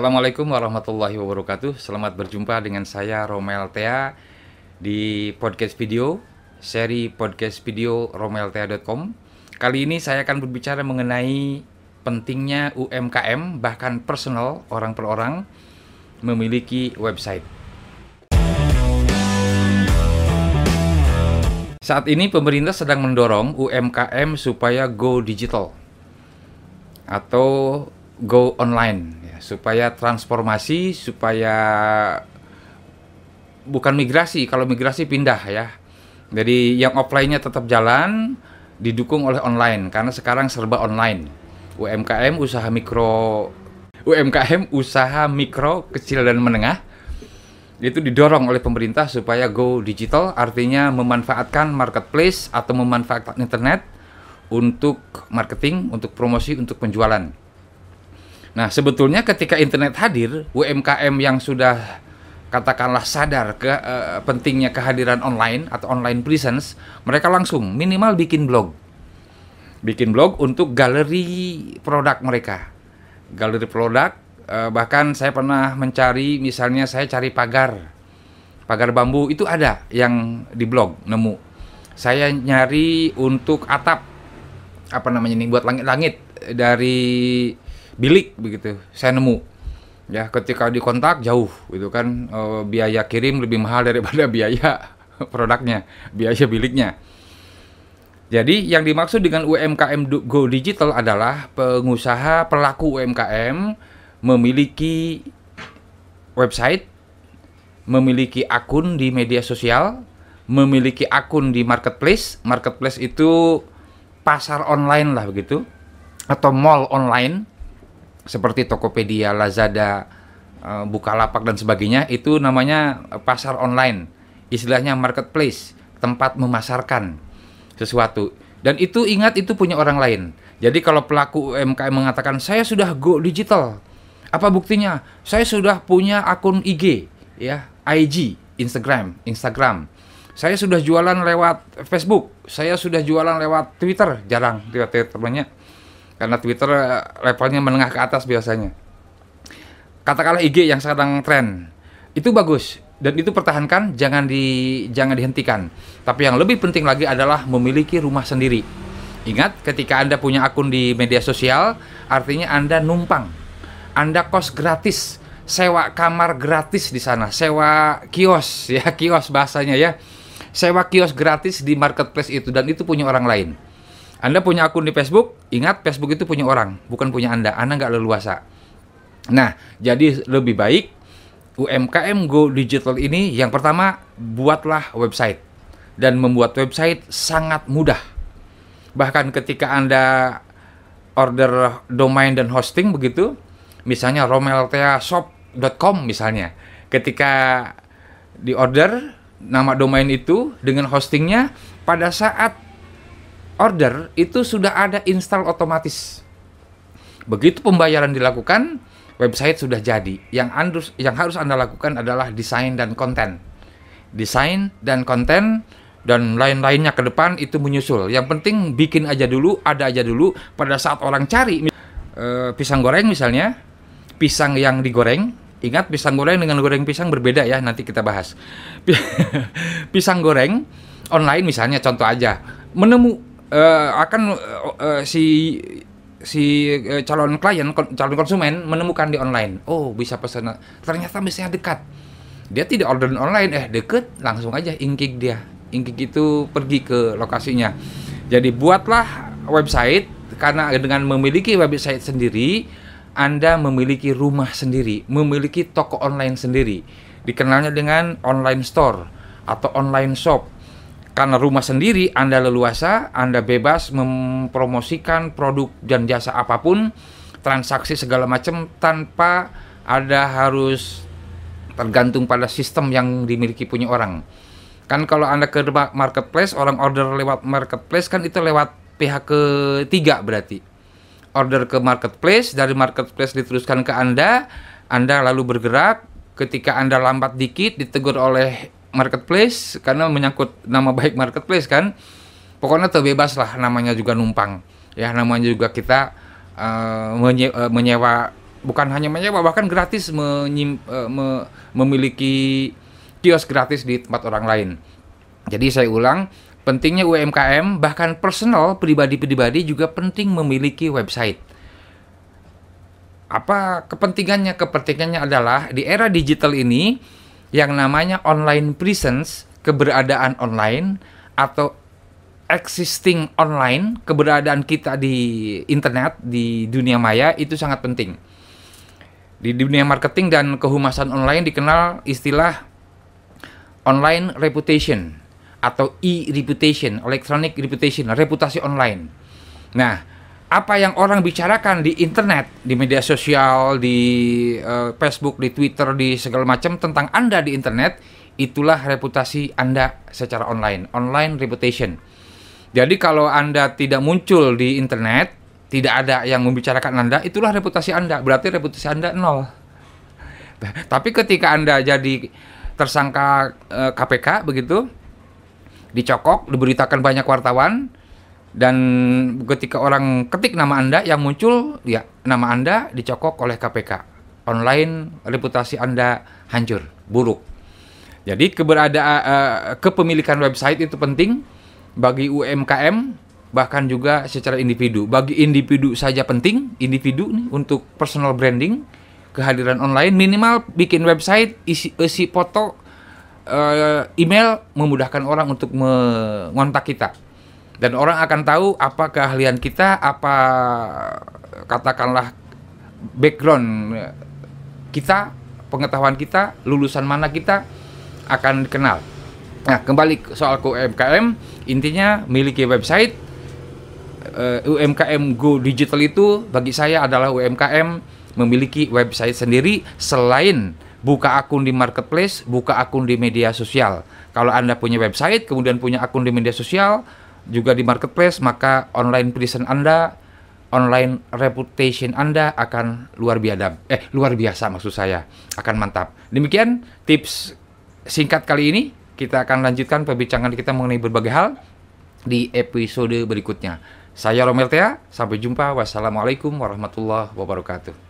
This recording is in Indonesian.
Assalamualaikum warahmatullahi wabarakatuh. Selamat berjumpa dengan saya Romel Tea di podcast video seri podcast video romeltea.com. Kali ini saya akan berbicara mengenai pentingnya UMKM bahkan personal orang per orang memiliki website. Saat ini pemerintah sedang mendorong UMKM supaya go digital atau go online ya, supaya transformasi supaya bukan migrasi kalau migrasi pindah ya jadi yang offline-nya tetap jalan didukung oleh online karena sekarang serba online UMKM usaha mikro UMKM usaha mikro kecil dan menengah itu didorong oleh pemerintah supaya go digital artinya memanfaatkan marketplace atau memanfaatkan internet untuk marketing, untuk promosi, untuk penjualan. Nah, sebetulnya ketika internet hadir, UMKM yang sudah katakanlah sadar ke uh, pentingnya kehadiran online atau online presence, mereka langsung minimal bikin blog. Bikin blog untuk galeri produk mereka. Galeri produk uh, bahkan saya pernah mencari misalnya saya cari pagar. Pagar bambu itu ada yang di blog nemu. Saya nyari untuk atap apa namanya nih buat langit-langit dari bilik begitu. Saya nemu. Ya ketika dikontak jauh gitu kan. E, biaya kirim lebih mahal daripada biaya produknya biaya biliknya. Jadi yang dimaksud dengan UMKM Go Digital adalah pengusaha pelaku UMKM memiliki website, memiliki akun di media sosial, memiliki akun di marketplace. Marketplace itu pasar online lah begitu. Atau mall online seperti Tokopedia, Lazada, uh, Bukalapak dan sebagainya itu namanya pasar online. Istilahnya marketplace, tempat memasarkan sesuatu. Dan itu ingat itu punya orang lain. Jadi kalau pelaku UMKM mengatakan saya sudah go digital, apa buktinya? Saya sudah punya akun IG, ya, IG, Instagram, Instagram. Saya sudah jualan lewat Facebook, saya sudah jualan lewat Twitter, jarang Twitter banyak karena Twitter eh, levelnya menengah ke atas biasanya. Katakanlah IG yang sekarang tren, itu bagus dan itu pertahankan, jangan di jangan dihentikan. Tapi yang lebih penting lagi adalah memiliki rumah sendiri. Ingat, ketika Anda punya akun di media sosial, artinya Anda numpang. Anda kos gratis, sewa kamar gratis di sana, sewa kios ya, kios bahasanya ya. Sewa kios gratis di marketplace itu dan itu punya orang lain. Anda punya akun di Facebook, ingat Facebook itu punya orang, bukan punya Anda. Anda nggak leluasa. Nah, jadi lebih baik UMKM Go Digital ini yang pertama buatlah website dan membuat website sangat mudah. Bahkan ketika Anda order domain dan hosting begitu, misalnya romelteashop.com misalnya. Ketika di order nama domain itu dengan hostingnya pada saat order itu sudah ada install otomatis. Begitu pembayaran dilakukan, website sudah jadi. Yang harus yang harus Anda lakukan adalah desain dan konten. Desain dan konten dan lain-lainnya ke depan itu menyusul. Yang penting bikin aja dulu, ada aja dulu pada saat orang cari e, pisang goreng misalnya, pisang yang digoreng, ingat pisang goreng dengan goreng pisang berbeda ya, nanti kita bahas. pisang goreng online misalnya contoh aja, menemu uh, akan uh, si si uh, calon klien calon konsumen menemukan di online. Oh bisa pesan. Ternyata misalnya dekat. Dia tidak order online. Eh deket langsung aja ingkik dia. Ingkik itu pergi ke lokasinya. Jadi buatlah website karena dengan memiliki website sendiri anda memiliki rumah sendiri memiliki toko online sendiri. Dikenalnya dengan online store atau online shop karena rumah sendiri Anda leluasa, Anda bebas mempromosikan produk dan jasa apa pun, transaksi segala macam tanpa ada harus tergantung pada sistem yang dimiliki punya orang. Kan kalau Anda ke marketplace, orang order lewat marketplace kan itu lewat pihak ketiga berarti. Order ke marketplace, dari marketplace diteruskan ke Anda, Anda lalu bergerak, ketika Anda lambat dikit ditegur oleh marketplace karena menyangkut nama baik marketplace kan pokoknya terbebas lah namanya juga numpang ya namanya juga kita uh, menye uh, menyewa bukan hanya menyewa bahkan gratis uh, me, memiliki kios gratis di tempat orang lain. Jadi saya ulang, pentingnya UMKM bahkan personal pribadi-pribadi juga penting memiliki website. Apa kepentingannya? Kepentingannya adalah di era digital ini yang namanya online presence, keberadaan online atau existing online, keberadaan kita di internet, di dunia maya itu sangat penting. Di dunia marketing dan kehumasan online dikenal istilah online reputation atau e-reputation, electronic reputation, reputasi online. Nah, apa yang orang bicarakan di internet, di media sosial, di uh, Facebook, di Twitter, di segala macam tentang Anda di internet, itulah reputasi Anda secara online, online reputation. Jadi kalau Anda tidak muncul di internet, tidak ada yang membicarakan Anda, itulah reputasi Anda. Berarti reputasi Anda nol. Tapi ketika Anda jadi tersangka eh, KPK begitu, dicokok, diberitakan banyak wartawan, dan ketika orang ketik nama Anda yang muncul, ya nama Anda dicokok oleh KPK. Online reputasi Anda hancur, buruk. Jadi keberadaan uh, kepemilikan website itu penting bagi UMKM bahkan juga secara individu. Bagi individu saja penting, individu nih untuk personal branding, kehadiran online minimal bikin website, isi, isi foto, uh, email memudahkan orang untuk mengontak kita. Dan orang akan tahu apa keahlian kita, apa katakanlah background kita, pengetahuan kita, lulusan mana kita akan dikenal. Nah, kembali soal ke UMKM, intinya miliki website, uh, eh, UMKM Go Digital itu bagi saya adalah UMKM memiliki website sendiri selain buka akun di marketplace, buka akun di media sosial. Kalau Anda punya website, kemudian punya akun di media sosial, juga di marketplace, maka online presence Anda, online reputation Anda akan luar biasa. Eh, luar biasa maksud saya, akan mantap. Demikian tips singkat kali ini. Kita akan lanjutkan perbincangan kita mengenai berbagai hal di episode berikutnya. Saya Romeltea, sampai jumpa. Wassalamualaikum warahmatullahi wabarakatuh.